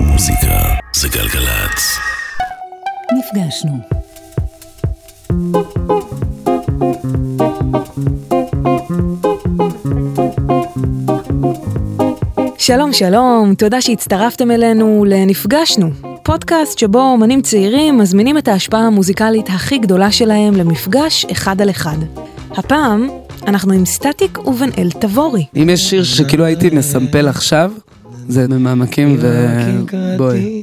מוזיקה זה גלגלצ. נפגשנו. שלום שלום, תודה שהצטרפתם אלינו ל"נפגשנו", פודקאסט שבו אומנים צעירים מזמינים את ההשפעה המוזיקלית הכי גדולה שלהם למפגש אחד על אחד. הפעם אנחנו עם סטטיק ובן אל תבורי. אם יש שיר שכאילו הייתי מסמפל עכשיו, זה ממעמקים ובואי.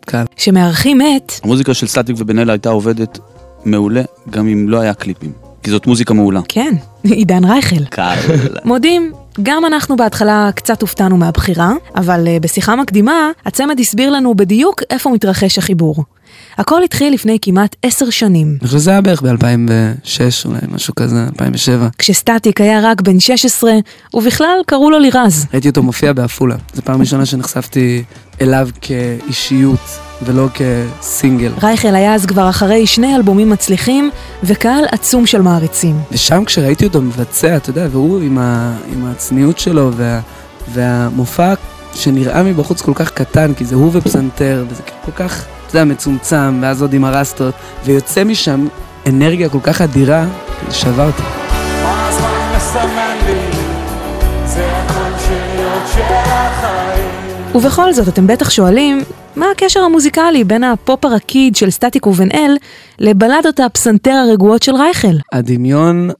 קל. שמארחים את המוזיקה של סטטיק ובן אלה הייתה עובדת מעולה, גם אם לא היה קליפים. כי זאת מוזיקה מעולה. כן, עידן רייכל. קל. מודים, גם אנחנו בהתחלה קצת הופתענו מהבחירה, אבל אה, בשיחה מקדימה, הצמד הסביר לנו בדיוק איפה מתרחש החיבור. הכל התחיל לפני כמעט עשר שנים, אני חושב שזה היה בערך ב-2006 אולי, משהו כזה, 2007. כשסטטיק היה רק בן 16, ובכלל קראו לו לירז. ראיתי אותו מופיע בעפולה. זו פעם ראשונה שנחשפתי אליו כאישיות ולא כסינגל. רייכל היה אז כבר אחרי שני אלבומים מצליחים, וקהל עצום של מעריצים. ושם כשראיתי אותו מבצע, אתה יודע, והוא עם, ה, עם הצניעות שלו וה, והמופע שנראה מבחוץ כל כך קטן, כי זה הוא ופסנתר, וזה כאילו כל כך, אתה יודע, מצומצם, ואז עוד עם הרסטות, ויוצא משם אנרגיה כל כך אדירה, שברתי. ובכל זאת, אתם בטח שואלים, מה הקשר המוזיקלי בין הפופ הרקיד של סטטיק ובן אל לבלדות הפסנתר הרגועות של רייכל? הדמיון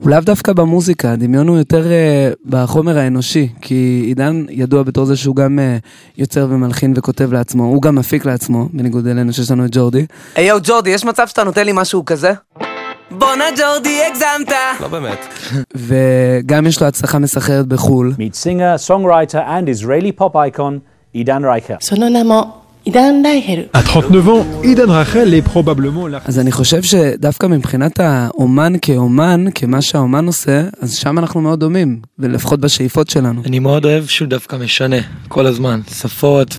הוא לאו דווקא במוזיקה, הדמיון הוא יותר uh, בחומר האנושי, כי עידן ידוע בתור זה שהוא גם uh, יוצר ומלחין וכותב לעצמו, הוא גם מפיק לעצמו, בניגוד אלינו שיש לנו את ג'ורדי. היי יואו ג'ורדי, יש מצב שאתה נותן לי משהו כזה? בואנה ג'ורדי, הגזמת! לא באמת. וגם יש לו הצלחה מסחררת בחו"ל. Meet singer, songwriter, and Israeli pop icon Idan Reicher. そ עידן דייכל. את חוט נבו, עידן רחל היא probablement אז אני חושב שדווקא מבחינת האומן כאומן, כמה שהאומן עושה, אז שם אנחנו מאוד דומים, ולפחות בשאיפות שלנו. אני מאוד אוהב שהוא דווקא משנה, כל הזמן, שפות.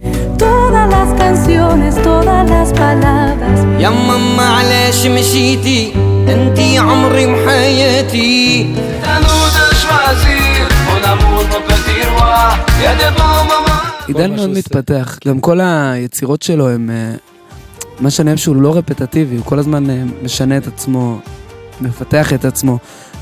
יממה עלש משיתי, עידן מאוד מתפתח, גם כל היצירות שלו הם... אה, מה שאני אוהב שהוא לא רפטטיבי, הוא כל הזמן אה, משנה את עצמו, מפתח את עצמו.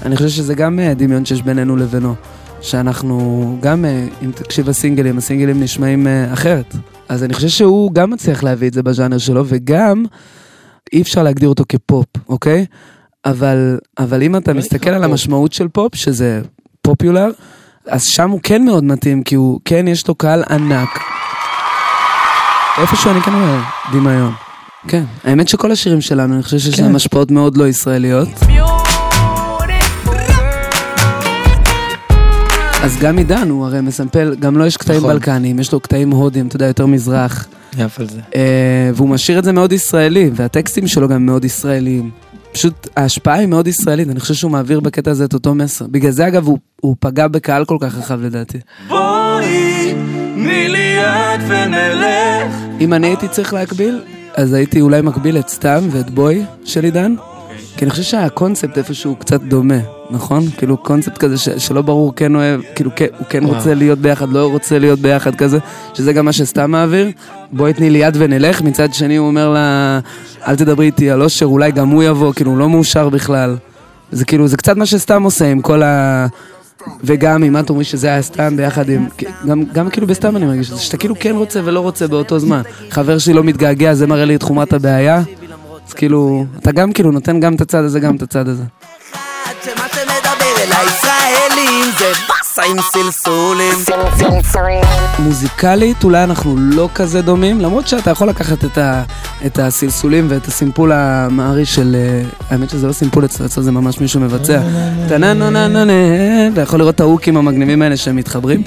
אני חושב שזה גם אה, דמיון שיש בינינו לבינו, שאנחנו גם, אם תקשיב לסינגלים, הסינגלים נשמעים אחרת. אז אני חושב שהוא גם מצליח להביא את זה בז'אנר שלו, וגם אי אפשר להגדיר אותו כפופ, אוקיי? אבל, אבל אם אתה מסתכל על המשמעות של פופ, שזה פופולר, אז שם הוא כן מאוד מתאים, כי הוא כן יש לו קהל ענק. איפשהו אני כן רואה דמיון. כן, האמת שכל השירים שלנו, אני חושב שיש להם השפעות מאוד לא ישראליות. אז גם עידן הוא הרי מסמפל, גם לו יש קטעים נכון. בלקנים, יש לו קטעים הודים, אתה יודע, יותר מזרח. יפה על זה. אה, והוא משאיר את זה מאוד ישראלי, והטקסטים שלו גם מאוד ישראליים. פשוט ההשפעה היא מאוד ישראלית, אני חושב שהוא מעביר בקטע הזה את אותו מסר. בגלל זה אגב הוא, הוא פגע בקהל כל כך רחב לדעתי. בואי, תני לי יד ונלך. אם אני הייתי צריך להקביל, אז הייתי אולי מקביל את סתם ואת בוי של עידן. כי אני חושב שהקונספט איפשהו קצת דומה, נכון? כאילו קונספט כזה ש- שלא ברור כן אוהב, כאילו כן, הוא כן רוצה להיות ביחד, לא רוצה להיות ביחד כזה, שזה גם מה שסתם מעביר. בואי תני לי יד ונלך, מצד שני הוא אומר לה, אל תדברי איתי על אושר, אולי גם הוא יבוא, כאילו הוא לא מאושר בכלל. זה כאילו, זה קצת מה שסתם עושה עם כל ה... וגם אם את אומרי שזה היה סתם ביחד עם... גם, גם כאילו בסתם אני מרגיש שאתה כאילו כן רוצה ולא רוצה באותו זמן. חבר שלי לא מתגעגע, זה מראה לי את חומרת הבעיה. אז כאילו, אתה גם כאילו נותן גם את הצד הזה, גם את הצד הזה. אל הישראלים זה באסה עם סלסולים מוזיקלית אולי אנחנו לא כזה דומים, למרות שאתה יכול לקחת את, ה, את הסלסולים ואת הסימפול המערי של... אה, האמת שזה לא סימפול אצלו, אצלו זה ממש מישהו מבצע. ואתה יכול לראות את ההוקים המגניבים האלה שהם מתחברים.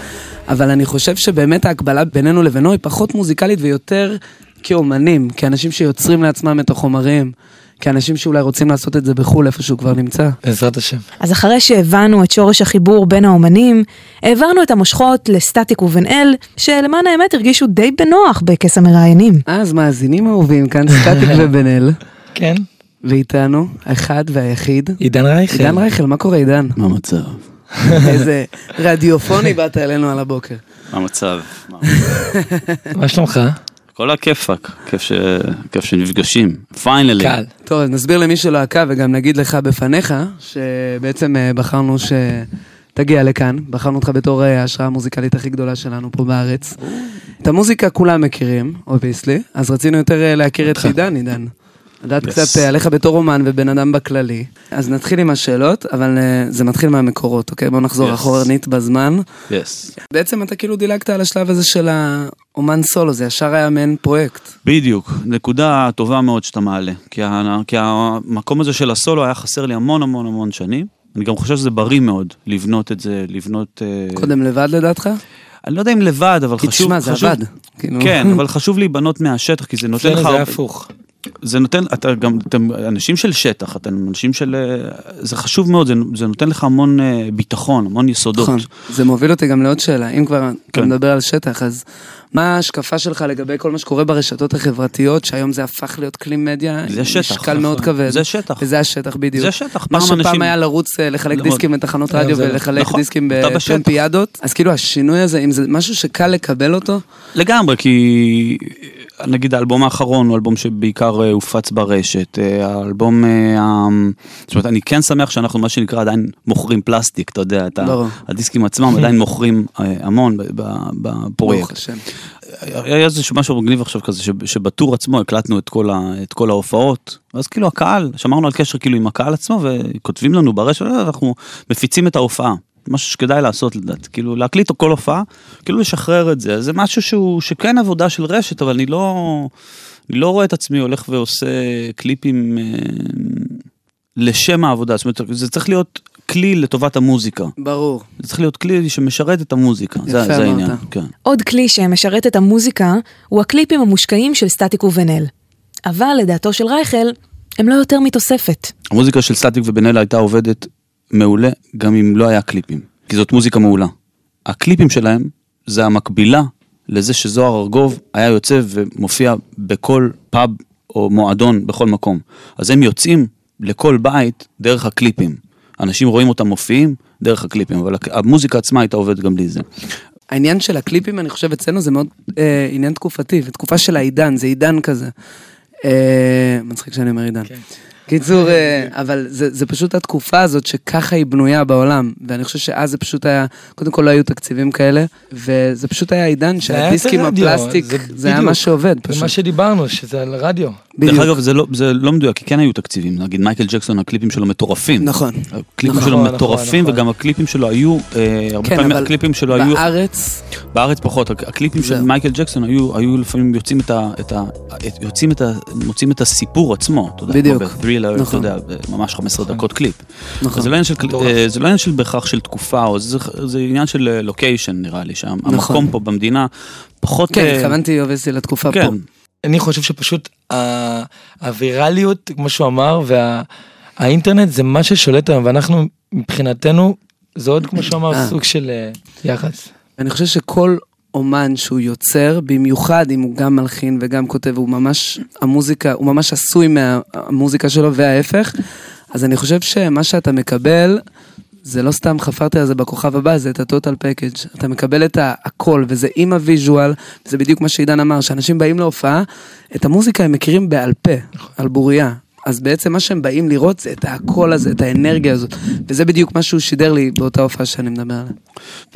אבל אני חושב שבאמת ההקבלה בינינו לבינו היא פחות מוזיקלית ויותר כאומנים, כאנשים שיוצרים לעצמם את החומרים, כאנשים שאולי רוצים לעשות את זה בחו"ל, איפה שהוא כבר נמצא. בעזרת השם. אז אחרי שהבנו את שורש החיבור בין האומנים, העברנו את המושכות לסטטיק ובן אל, שלמען האמת הרגישו די בנוח בכס המראיינים. אז מאזינים אהובים, כאן סטטיק ובן אל, כן. ואיתנו, האחד והיחיד, עידן רייכל. עידן רייכל, מה קורה עידן? מה המצב? איזה רדיופוני באת אלינו על הבוקר. מה המצב? מה שלומך? כל הכיפאק, כיף ש- כיף שנפגשים, פיינלי. קל. טוב, אז נסביר למי שלא עקב וגם נגיד לך בפניך, שבעצם אה, בחרנו שתגיע לכאן, בחרנו אותך בתור אה, ההשראה המוזיקלית הכי גדולה שלנו פה בארץ. את המוזיקה כולם מכירים, obviously, אז רצינו יותר אה, להכיר את עידן, עידן. לדעת Yes. קצת אה, עליך בתור אומן ובן אדם בכללי. אז נתחיל עם השאלות, אבל אה, זה מתחיל מהמקורות, אוקיי? בוא נחזור Yes. אחורנית בזמן. Yes. בעצם אתה כאילו דילגת על השלב הזה של האומן סולו, זה ישר היה מעין פרויקט. בדיוק, נקודה טובה מאוד שאתה מעלה. כי, ה, כי המקום הזה של הסולו היה חסר לי המון המון המון שנים. אני גם חושב שזה בריא מאוד לבנות את זה, לבנות... אה, קודם לבד לדעתך? אני לא יודע אם לבד, אבל כי חשוב... תשמע, זה חשוב- עבד. כאילו- כן, אבל חשוב להיבנות מהשטח, כי זה נותן לך... אצלנו זה הפוך. זה נותן, אתה גם, אתם אנשים של שטח, אתם אנשים של... אה, זה חשוב מאוד, זה, זה נותן לך המון אה, ביטחון, המון יסודות. נכון, זה מוביל אותי גם לעוד שאלה, אם כבר אתה כן. מדבר על שטח, אז מה ההשקפה שלך לגבי כל מה שקורה ברשתות החברתיות, שהיום זה הפך להיות כלי מדיה, זה שטח, משקל מאוד נכון. כבד. זה שטח. וזה השטח בדיוק. זה שטח, מה פעם שפעם אנשים- היה לרוץ אה, לחלק נכון. דיסקים בתחנות רדיו זה. ולחלק נכון, דיסקים אתה. בטרמפיאדות, אז כאילו השינוי הזה, אם זה משהו שקל לקבל אותו, לגמרי, כי נגיד האלבום האחרון הוא אלבום שבעיקר אה, הופץ ברשת, אה, האלבום, אה, זאת אומרת, אני כן שמח שאנחנו מה שנקרא עדיין מוכרים פלסטיק, אתה יודע, את. הדיסקים עצמם עדיין מוכרים המון בפרויקט. היה איזה משהו מגניב עכשיו כזה, שב- שבטור עצמו הקלטנו את כל, ה, את כל ההופעות, אז כאילו הקהל, שמרנו על קשר כאילו עם הקהל עצמו, וכותבים לנו ברשת, "אה, אנחנו מפיצים את ההופעה. משהו שכדאי לעשות לדעת, כאילו להקליט כל הופעה, כאילו לשחרר את זה, זה משהו שהוא, שכן עבודה של רשת, אבל אני לא, אני לא רואה את עצמי הולך ועושה קליפים אה, לשם העבודה, זאת אומרת, זה צריך להיות כלי לטובת המוזיקה, ברור. זה צריך להיות כלי שמשרת את המוזיקה, זה, זה. העניין, כן. עוד כלי שמשרת את המוזיקה הוא הקליפים המושקעים של סטטיק ובן-אל. אבל לדעתו של רייכל, הם לא יותר מתוספת. המוזיקה של סטטיק ובן-אל הייתה עובדת מעולה, גם אם לא היה קליפים, כי זאת מוזיקה מעולה. הקליפים שלהם זה המקבילה לזה שזוהר ארגוב היה יוצא ומופיע בכל פאב או מועדון בכל מקום. אז הם יוצאים לכל בית דרך הקליפים. אנשים רואים אותם מופיעים דרך הקליפים, אבל המוזיקה עצמה הייתה עובדת גם בלי זה. העניין של הקליפים, אני חושב, אצלנו זה מאוד אה, עניין תקופתי, ותקופה של העידן, זה עידן כזה. אה, מצחיק שאני אומר עידן. קיצור, אה, אבל זה, זה פשוט התקופה הזאת שככה היא בנויה בעולם, ואני חושב שאז זה פשוט היה, קודם כל לא היו תקציבים כאלה, וזה פשוט היה עידן זה שהדיסקים הפלסטיק, זה זה היה. מה שעובד זה פשוט. מה שדיברנו, שזה על רדיו. בדיוק. דרך אגב, זה לא, זה לא מדויק, כי כן היו תקציבים. נגיד מייקל ג'קסון, הקליפים שלו מטורפים. נכון. הקליפים נכון, שלו נכון, מטורפים, נכון. וגם הקליפים שלו היו, אה, הרבה כן, פעמים אבל הקליפים שלו היו... בארץ, בארץ פחות, הק- הקליפים של. מייקל ג'קסון היו, היו לפעמים יוצאים את ה... את ה את, יוצאים את ה... מוצאים את הסיפור עצמו, אתה יודע, בדיוק. כמו בת'רילר, אתה נכון. יודע, ממש 15 דקות קליפ. נכון. זה לא עניין של. אה, זה לא של בהכרח של תקופה, או זה, זה עניין של לוקיישן נראה לי, שהמקום נכון. פה במדינה פחות... כן, אה, התכוונתי אובייסטי לתקופה פה. אני חושב שפשוט ה- הווירליות, כמו שהוא אמר, והאינטרנט זה מה ששולט היום, ואנחנו מבחינתנו, זה עוד כמו שהוא אה. אמר, סוג של אה, יחס. אני חושב שכל אומן שהוא יוצר, במיוחד אם הוא גם מלחין וגם כותב, הוא ממש, המוזיקה, הוא ממש עשוי מהמוזיקה שלו וההפך, אז אני חושב שמה שאתה מקבל, זה לא סתם חפרתי על זה בכוכב הבא, זה את ה total package. אתה מקבל את הכל, וזה עם ה visual, זה בדיוק מה שעידן אמר, שאנשים באים להופעה, את המוזיקה הם מכירים בעל פה, על בוריה. אז בעצם מה שהם באים לראות זה את הקול הזה, את האנרגיה הזאת, וזה בדיוק מה שהוא שידר לי באותה הופעה שאני מדבר עליה.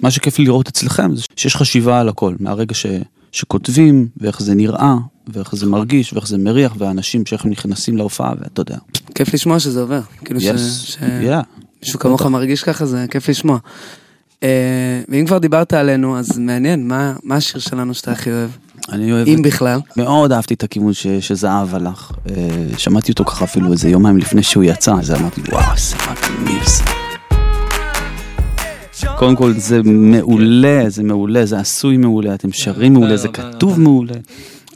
מה שכיף לי לראות אצלכם זה שיש חשיבה על הכל, מהרגע ש, שכותבים, ואיך זה נראה, ואיך זה מרגיש, ואיך זה מריח, והאנשים שאיך הם נכנסים להופעה, ואתה יודע. כיף לשמוע שזה עובר. כאילו ש... Yes, ש... yeah. מישהו כמוך מרגיש ככה, זה כיף לשמוע. אה, ואם כבר דיברת עלינו, אז מעניין, מה, מה השיר שלנו שאתה הכי אוהב? אני אוהב... אם בכלל. מאוד אהבתי את הכיוון ש, שזהב הלך. אה, שמעתי אותו ככה אפילו איזה יומיים לפני שהוא יצא, אז אמרתי, וואו, זה מגניב זה. קודם כל זה מעולה, זה מעולה, זה עשוי מעולה, אתם שרים מעולה, זה כתוב מעולה.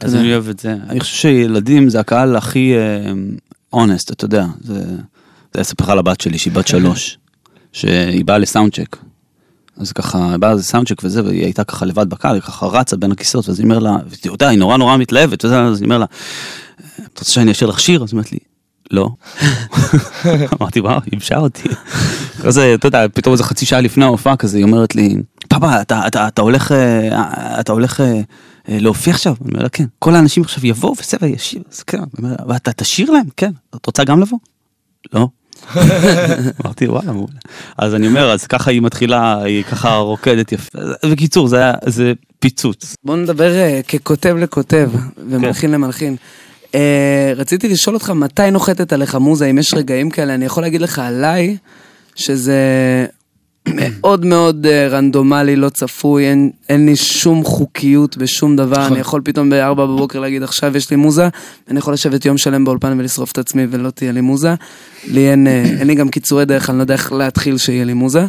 אז אני אוהב את זה. אני חושב שילדים זה הקהל הכי אונסט, אתה יודע. זה אספר לך על הבת שלי, שהיא בת שלוש, שהיא באה לסאונד צ'ק. אז ככה, היא באה לסאונד צ'ק וזה, והיא הייתה ככה לבד בקהל, היא ככה רצה בין הכיסאות, ואז היא אומר לה, ואתה יודע, היא נורא נורא מתלהבת, יודע, אז אני אומר לה, את רוצה שאני אשאיר לך שיר? אז היא אומרת לי, לא. אמרתי, וואו, היא ייבשה אותי. זה, אתה יודע, פתאום איזה חצי שעה לפני ההופעה כזה, היא אומרת לי, פאפה, אתה, אתה, אתה הולך, אה, אתה הולך אה, אה, להופיע עכשיו? אני אומר לה, כן. כל האנשים עכשיו יבואו וזה וישיר, אז כן. ואתה תשאיר להם? כן. את רוצה גם לבוא? לא. אמרתי וואלה מעולה. אז אני אומר אז ככה היא מתחילה היא ככה רוקדת יפה. בקיצור זה היה זה פיצוץ. בוא נדבר אה, ככותב לכותב ומלחין למלחין. אה, רציתי לשאול אותך מתי נוחתת עליך מוזה, אם יש רגעים כאלה, אני יכול להגיד לך עליי, שזה מאוד מאוד אה, רנדומלי, לא צפוי, אין, אין לי שום חוקיות בשום דבר, אני יכול פתאום בארבע בבוקר להגיד עכשיו יש לי מוזה, אני יכול לשבת יום שלם באולפן ולשרוף את עצמי ולא תהיה לי מוזה. לי אין, אה, אין לי גם קיצורי דרך, אני לא יודע איך להתחיל שיהיה לי מוזה.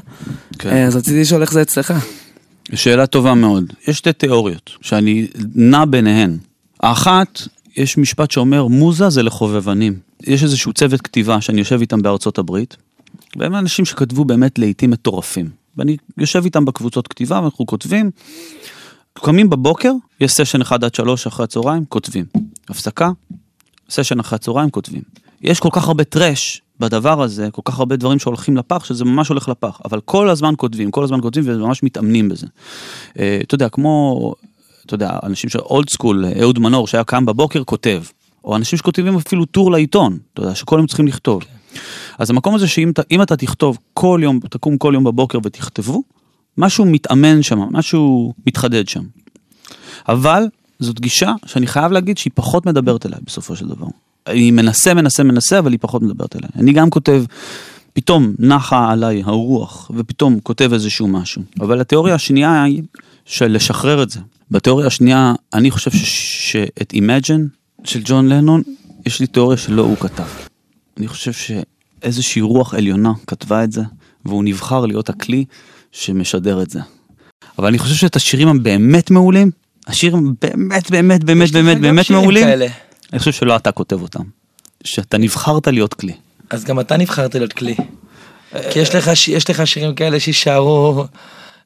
אה, אז רציתי לשאול איך זה אצלך. שאלה טובה מאוד. יש שתי תיאוריות שאני נע ביניהן. האחת, יש משפט שאומר מוזה זה לחובבנים. יש איזשהו צוות כתיבה שאני יושב איתם בארצות הברית, והם אנשים שכתבו באמת לעיתים מטורפים. ואני יושב איתם בקבוצות כתיבה ואנחנו כותבים. קמים בבוקר, יש סשן 1 עד 3 אחרי הצהריים, כותבים. הפסקה, סשן אחרי הצהריים, כותבים. יש כל כך הרבה טראש בדבר הזה, כל כך הרבה דברים שהולכים לפח, שזה ממש הולך לפח. אבל כל הזמן כותבים, כל הזמן כותבים וממש מתאמנים בזה. אה, אתה יודע, כמו, אתה יודע, אנשים של אולד סקול, אהוד מנור, שהיה קם בבוקר, כותב. או אנשים שכותבים אפילו טור לעיתון, אתה יודע, שכל יום צריכים לכתוב. אז המקום הזה שאם אתה, אתה תכתוב כל יום, תקום כל יום בבוקר ותכתבו, משהו מתאמן שם, משהו מתחדד שם. אבל זאת גישה שאני חייב להגיד שהיא פחות מדברת אליי בסופו של דבר. אני מנסה, מנסה, מנסה, אבל היא פחות מדברת אליי. אני גם כותב, פתאום נחה עליי הרוח, ופתאום כותב איזשהו משהו. אבל התיאוריה השנייה היא של לשחרר את זה. בתיאוריה השנייה, אני חושב שאת Imagine של ג'ון לנון, יש לי תיאוריה שלא הוא כתב. אני חושב שאיזושהי רוח עליונה כתבה את זה, והוא נבחר להיות הכלי שמשדר את זה. אבל אני חושב שאת השירים הבאמת מעולים, השירים באמת באמת באמת באמת באמת מעולים, כאלה. אני חושב שלא אתה כותב אותם. שאתה נבחרת להיות כלי. אז גם אתה נבחרת להיות כלי. כי יש לך, ש- יש לך שירים כאלה שיישארו,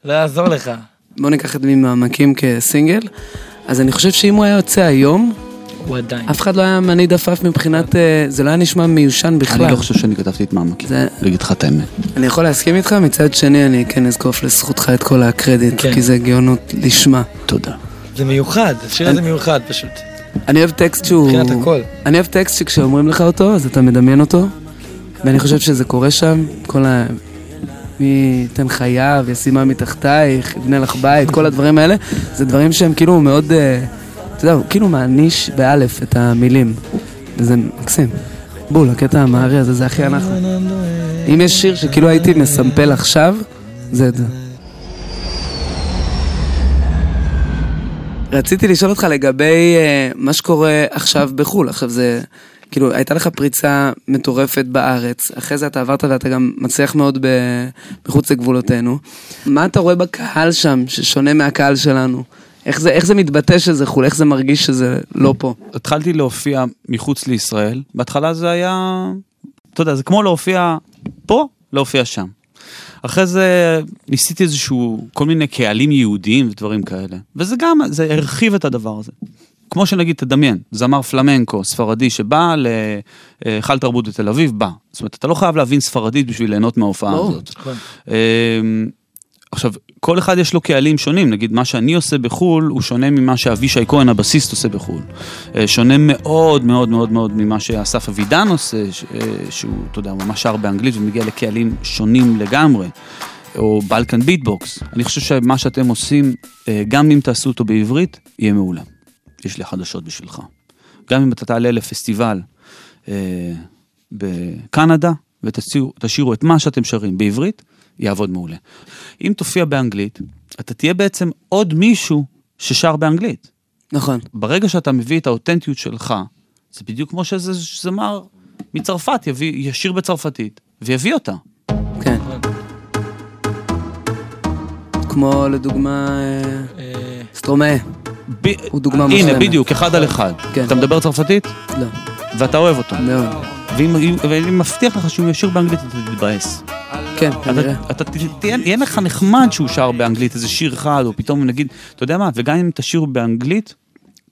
לא יעזור לך. בוא ניקח את ממעמקים כסינגל. אז אני חושב שאם הוא היה יוצא היום, הוא עדיין. אף אחד לא היה מניד עפעף מבחינת, אה, זה לא היה נשמע מיושן בכלל. אני לא חושב שאני כתבתי את מעמקים, זה- להגיד לך את האמת. אני יכול להסכים איתך, מצד שני אני כן אזקוף לזכותך את כל הקרדיט, כן. כי זה גאונות לשמה. תודה. זה מיוחד, השיר הזה מיוחד פשוט. אני אוהב טקסט שהוא... מבחינת הכל. אני אוהב טקסט שכשאומרים לך אותו, אז אתה מדמיין אותו, ואני חושב שזה קורה שם, כל ה... מי ייתן חייו, ישימה מתחתייך, יבנה לך בית, כל הדברים האלה, זה דברים שהם כאילו מאוד, אה, אתה יודע, הוא כאילו מעניש באלף את המילים, וזה מקסים. בול, הקטע המהרי הזה, זה הכי אנחנו. אם יש שיר שכאילו הייתי מסמפל עכשיו, זה את זה. רציתי לשאול אותך לגבי uh, מה שקורה עכשיו בחו"ל, עכשיו זה, כאילו, הייתה לך פריצה מטורפת בארץ, אחרי זה אתה עברת ואתה גם מצליח מאוד ב, מחוץ לגבולותינו. מה אתה רואה בקהל שם, ששונה מהקהל שלנו? איך זה, איך זה מתבטא שזה חו"ל, איך זה מרגיש שזה לא פה? התחלתי להופיע מחוץ לישראל, בהתחלה זה היה, אתה יודע, זה כמו להופיע פה, להופיע שם. אחרי זה ניסיתי איזשהו, כל מיני קהלים יהודיים ודברים כאלה. וזה גם, זה הרחיב את הדבר הזה. כמו שנגיד, תדמיין, זמר פלמנקו, ספרדי, שבא להיכל תרבות בתל אביב, בא. זאת אומרת, אתה לא חייב להבין ספרדית בשביל ליהנות מההופעה. הזאת. אמ, עכשיו, כל אחד יש לו קהלים שונים, נגיד מה שאני עושה בחו"ל הוא שונה ממה שאבישי כהן הבסיסט עושה בחו"ל. אה, שונה מאוד מאוד מאוד מאוד ממה שאסף אבידן עושה, אה, שהוא, אתה יודע, ממש שר באנגלית ומגיע לקהלים שונים לגמרי. או בלקן ביטבוקס. אני חושב שמה שאתם עושים, אה, גם אם תעשו אותו בעברית, יהיה מעולה. יש לי חדשות בשבילך. גם אם אתה תעלה לפסטיבל בקנדה ותשאירו תשאירו את מה שאתם שרים בעברית, יעבוד מעולה. אם תופיע באנגלית, אתה תהיה בעצם עוד מישהו ששר באנגלית. נכון. ברגע שאתה מביא את האותנטיות שלך, זה בדיוק כמו שאיזה זמר מצרפת יביא, ישיר בצרפתית, ויביא אותה. כן. כמו לדוגמה אה, סטרומאה. ב... הוא דוגמה הנה, מושלמת. בדיוק, אחד על אחד. כן. אתה מדבר צרפתית, לא, ואתה אוהב אותו. מאוד. ואני מבטיח לך שהוא ישיר באנגלית, אתה תתבאס. כן, כנראה. אתה, אתה תהיה, יהיה לך נחמד שהוא שר באנגלית, איזה שיר אחד, או פתאום נגיד, אתה יודע מה, וגם אם תשירו באנגלית,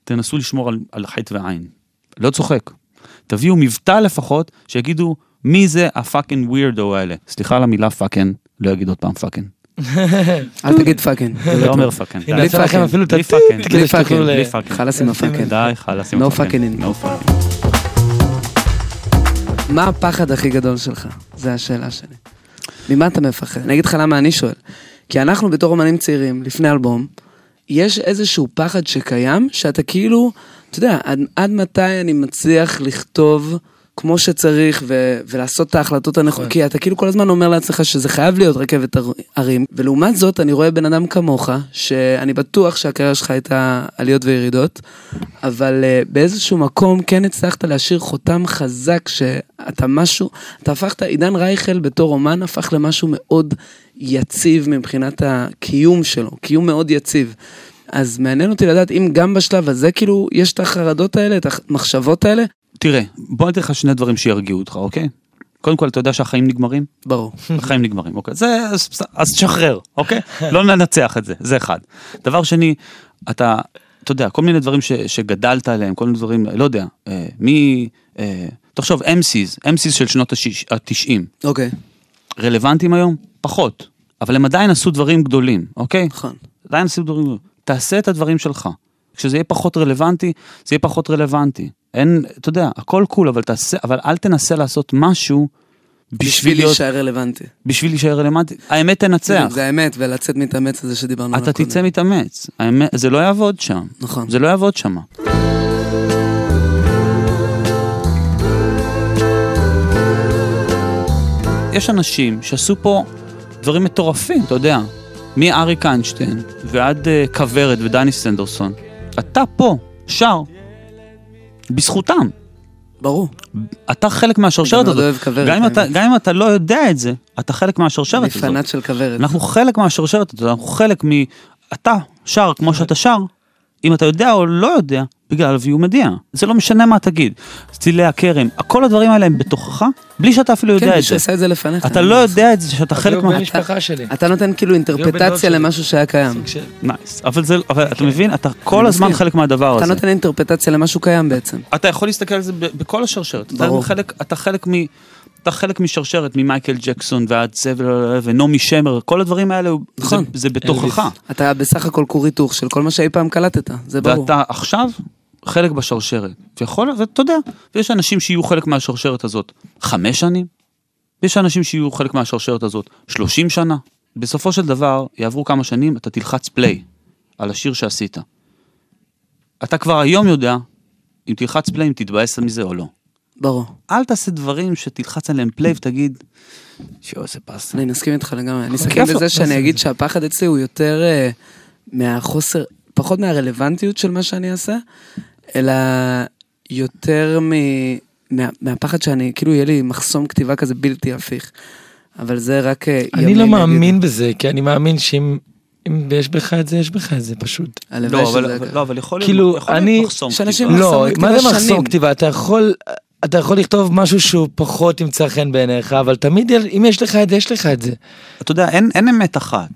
תנסו לשמור על, על חי"ת ועין. לא צוחק. תביאו מבטא לפחות, שיגידו מי זה ה fucking weirdo האלה. סליחה על המילה fucking, לא אגיד עוד פעם fucking. אל תגיד fucking. זה לא טוב. אומר fucking. בלי fucking. בלי fucking. בלי fucking. חלאס עם ה fucking. די, חלאס עם No ה fucking. fucking in. מה הפחד הכי גדול שלך? זו השאלה שלי. ממה אתה מפחד? אני אגיד לך למה אני שואל. כי אנחנו בתור אומנים צעירים, לפני אלבום, יש איזשהו פחד שקיים, שאתה כאילו, אתה יודע, עד, עד מתי אני מצליח לכתוב כמו שצריך ו- ולעשות את ההחלטות הנכונות, כי אתה כאילו כל הזמן אומר לעצמך שזה חייב להיות רכבת הרים, ולעומת זאת אני רואה בן אדם כמוך, שאני בטוח שהקריירה שלך הייתה עליות וירידות, אבל uh, באיזשהו מקום כן הצלחת להשאיר חותם חזק שאתה משהו, אתה הפכת, עידן רייכל בתור אומן הפך למשהו מאוד יציב מבחינת הקיום שלו, קיום מאוד יציב. אז מעניין אותי לדעת אם גם בשלב הזה כאילו יש את החרדות האלה, את המחשבות האלה. תראה, בוא ניתן לך שני דברים שירגיעו אותך, אוקיי? קודם כל, אתה יודע שהחיים נגמרים? ברור. החיים נגמרים, אוקיי? זה, אז, תשחרר, אוקיי? לא ננצח את זה, זה אחד. דבר שני, אתה, אתה יודע, כל מיני דברים ש, שגדלת עליהם, כל מיני דברים, לא יודע, אה, מי, אה, תחשוב, MCs, MCs של שנות ה-90, אוקיי, רלוונטיים היום? פחות. אבל הם עדיין עשו דברים גדולים, אוקיי? נכון. עדיין עשו דברים גדולים. תעשה את הדברים שלך. כשזה יהיה פחות רלוונטי, זה יהיה פחות רלוונטי. אין, אתה יודע, הכל קול, אבל תעשה, אבל אל תנסה לעשות משהו בשביל בשביל להיות, להישאר רלוונטי. בשביל להישאר רלוונטי. האמת תנצח. זה האמת, ולצאת מתאמץ הזה שדיברנו עליו אתה תצא מתאמץ. האמת, זה לא יעבוד שם. נכון. זה לא יעבוד שם. יש אנשים שעשו פה דברים מטורפים, אתה יודע, מאריק איינשטיין ועד uh, כוורת ודני סנדרסון. אתה פה, שר, בזכותם. ברור. אתה חלק מהשרשרת אני מאוד הזאת. אוהב כוורת, גם אם אתה-. גם אם אתה לא יודע את זה, אתה חלק מהשרשרת אני הזאת. פנאט של כוורת. אנחנו חלק מהשרשרת הזאת, אנחנו חלק מ... אתה שר כמו שאתה שר, אם אתה יודע או לא יודע, בגלל ויו מדיע. זה לא משנה מה תגיד. צילי הכרם, כל הדברים האלה הם בתוכך, בלי שאתה אפילו יודע כן, את מישהו זה. עשה את זה לפניך. אתה לא יודע את זה שאתה חלק אביהו מה... אתה נותן כאילו אינטרפטציה שלי. למשהו שהיה קיים. נייס. אבל זה, אבל אתה מבין, אתה כל הזמן. חלק מהדבר אתה הזה. נותן אינטרפטציה למשהו קיים בעצם. אתה יכול להסתכל על זה בכל השרשרת. אתה ברור. חלק, אתה חלק מ... אתה חלק משרשרת, ממייקל ג'קסון ועד סבל ונעמי שמר, כל הדברים האלה, נכון. זה, זה בתוכך. אתה בסך הכל כור היתוך של כל מה שאי פעם קלטת, זה ברור. ואתה עכשיו חלק בשרשרת. ויכול, ואתה יודע, ויש אנשים שיהיו חלק מהשרשרת הזאת חמש שנים, ויש אנשים שיהיו חלק מהשרשרת הזאת שלושים שנה. בסופו של דבר, יעברו כמה שנים, אתה תלחץ פליי על השיר שעשית. אתה כבר היום יודע, אם תלחץ פליי, אם תתבאס מזה או לא. ברור. אל תעשה דברים שתלחץ עליהם פליי ותגיד, שיו, זה באסה. אני מסכים איתך לגמרי. אני אסכם. בזה שאני אגיד שהפחד אצלי הוא יותר אה, מהחוסר, פחות מהרלוונטיות של מה שאני אעשה, אלא יותר מ... מה, מהפחד שאני, כאילו יהיה לי מחסום כתיבה כזה בלתי הפיך. אבל זה רק... אה, אני לא. מאמין בזה, כי אני מאמין שאם אם יש בך את זה, יש בך את זה פשוט. הלוואי לא, אבל, שזה אבל, ככה. לא, אבל יכול להיות, כאילו, יכול אני- להיות מחסום שאנשים כתיבה. מחסום לא, מה זה מחסום. כתיבה? אתה יכול, אתה יכול לכתוב משהו שהוא פחות ימצא חן בעיניך, אבל תמיד, אם יש לך את זה, יש לך את זה. אתה יודע, אין, אין אמת אחת.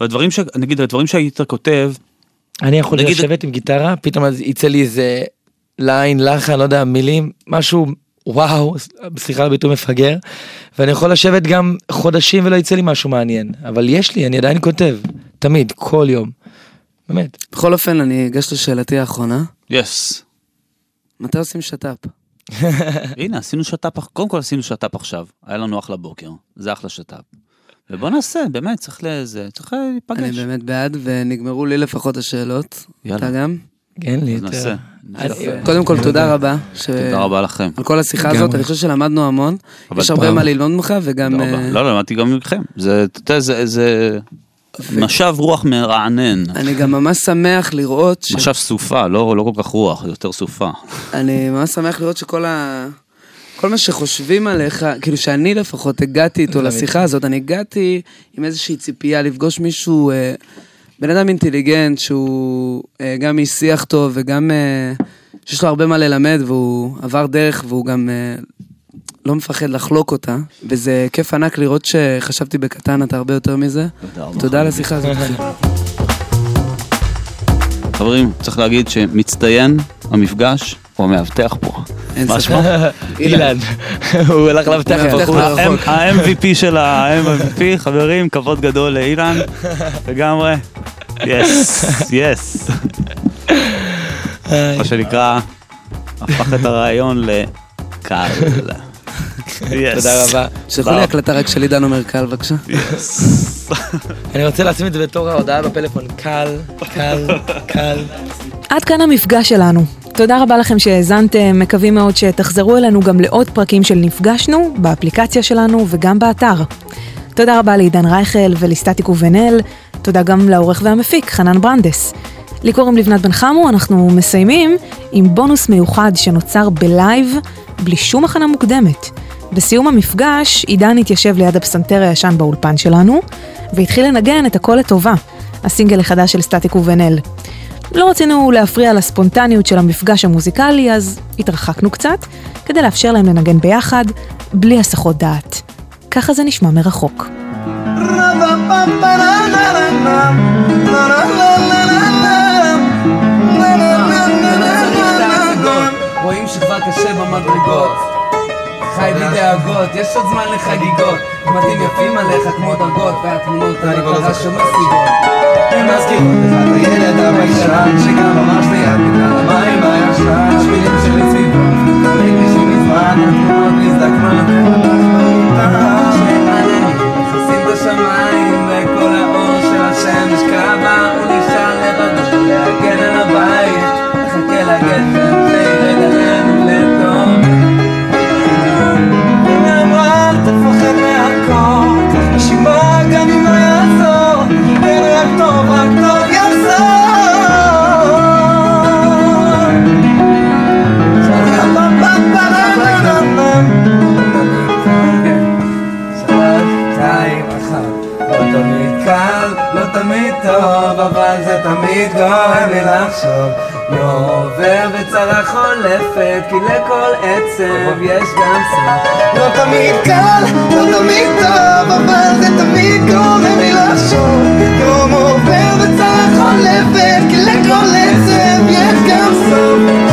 והדברים ש... נגיד, הדברים שהיית כותב, אני יכול נגיד- לשבת עם גיטרה, פתאום יצא לי איזה ליין, לחן, לא יודע, מילים, משהו, וואו, סליחה על הביטוי מפגר, ואני יכול לשבת גם חודשים ולא יצא לי משהו מעניין, אבל יש לי, אני עדיין כותב, תמיד, כל יום. באמת. בכל אופן, אני אגש לשאלתי האחרונה. יס. מתי עושים שת"פ? הנה, עשינו שת"פ, קודם כל עשינו שת"פ עכשיו. היה לנו אחלה בוקר, זה אחלה שת"פ. ובוא נעשה, באמת, צריך לזה, צריך אני להיפגש. באמת בעד, ונגמרו לי לפחות השאלות. יאללה. אתה גם? אין לי אז יותר. נעשה. אני- קודם כל, תודה רבה. תודה רבה לכם. על כל השיחה. הזאת, אני חושב שלמדנו המון. יש הרבה מה ללמוד ממך, וגם... אה, לא, לא, למדתי גם מכם. זה, זה משב רוח מרענן. אני גם ממש שמח לראות, ש... משב סופה, לא, לא כל כך רוח, יותר סופה. אני ממש שמח לראות שכל ה... כל מה שחושבים עליך, כאילו שאני לפחות הגעתי איתו לשיחה הזאת, אני הגעתי עם איזושהי ציפייה לפגוש מישהו, אה, בן אדם אינטליגנט, שהוא אה, גם איש שיח טוב וגם אה, שיש לו הרבה מה ללמד, והוא עבר דרך והוא גם אה, לא מפחד לחלוק אותה, וזה כיף ענק לראות שחשבתי בקטן, אתה הרבה יותר מזה. תודה רבה. תודה על השיחה הזאת. חברים, צריך להגיד שמצטיין המפגש הוא המאבטח פה. אין מה ספק. שמו? אילן, הוא הלך לאבטח בחוץ. ה-MVP של ה-MVP, חברים, כבוד גדול לאילן, לגמרי. יס, יס. מה שנקרא, הפך את הרעיון לקל. תודה רבה. שלחו לי הקלטה רק של עידן אומר קל בבקשה. אני רוצה לשים את זה בתור ההודעה בפלאפון, קל, קל, קל. עד כאן המפגש שלנו. תודה רבה לכם שהאזנתם, מקווים מאוד שתחזרו אלינו גם לעוד פרקים של נפגשנו, באפליקציה שלנו וגם באתר. תודה רבה לעידן רייכל ולסטטיק ובן-אל, תודה גם לעורך והמפיק, חנן ברנדס. לי קוראים לבנת בן חמו, אנחנו מסיימים עם בונוס מיוחד שנוצר בלייב, בלי שום הכנה מוקדמת. בסיום המפגש, עידן התיישב ליד הפסנתר הישן באולפן שלנו, והתחיל לנגן את הקול לטובה, הסינגל החדש של סטטיק ובן-אל. לא רצינו להפריע לספונטניות של המפגש המוזיקלי, אז התרחקנו קצת, כדי לאפשר להם לנגן ביחד, בלי הסחות דעת. ככה זה נשמע מרחוק. רואים שכבר קשה במדרגות חי בלי דאגות, יש עוד זמן לחגיגות. בתים יפים עליך כמו דרגות והתמונות המטרה שמשיגות. הם מזכירות לך את הילד הביישן שגם ממש ליד בגלל המים לי לחשוב. עובר וצרה חולפת, כי לכל עצב יש גם סוף. לא תמיד קל, לא תמיד טוב, אבל זה תמיד גורם לי לחשוב. יום עובר וצרה חולפת, כי לכל עצב יש גם סוף.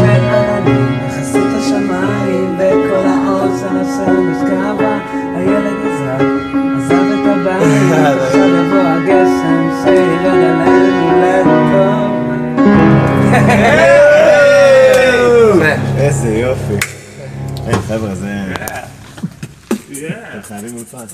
חבר'ה, זה... אתם חייבים אולפן.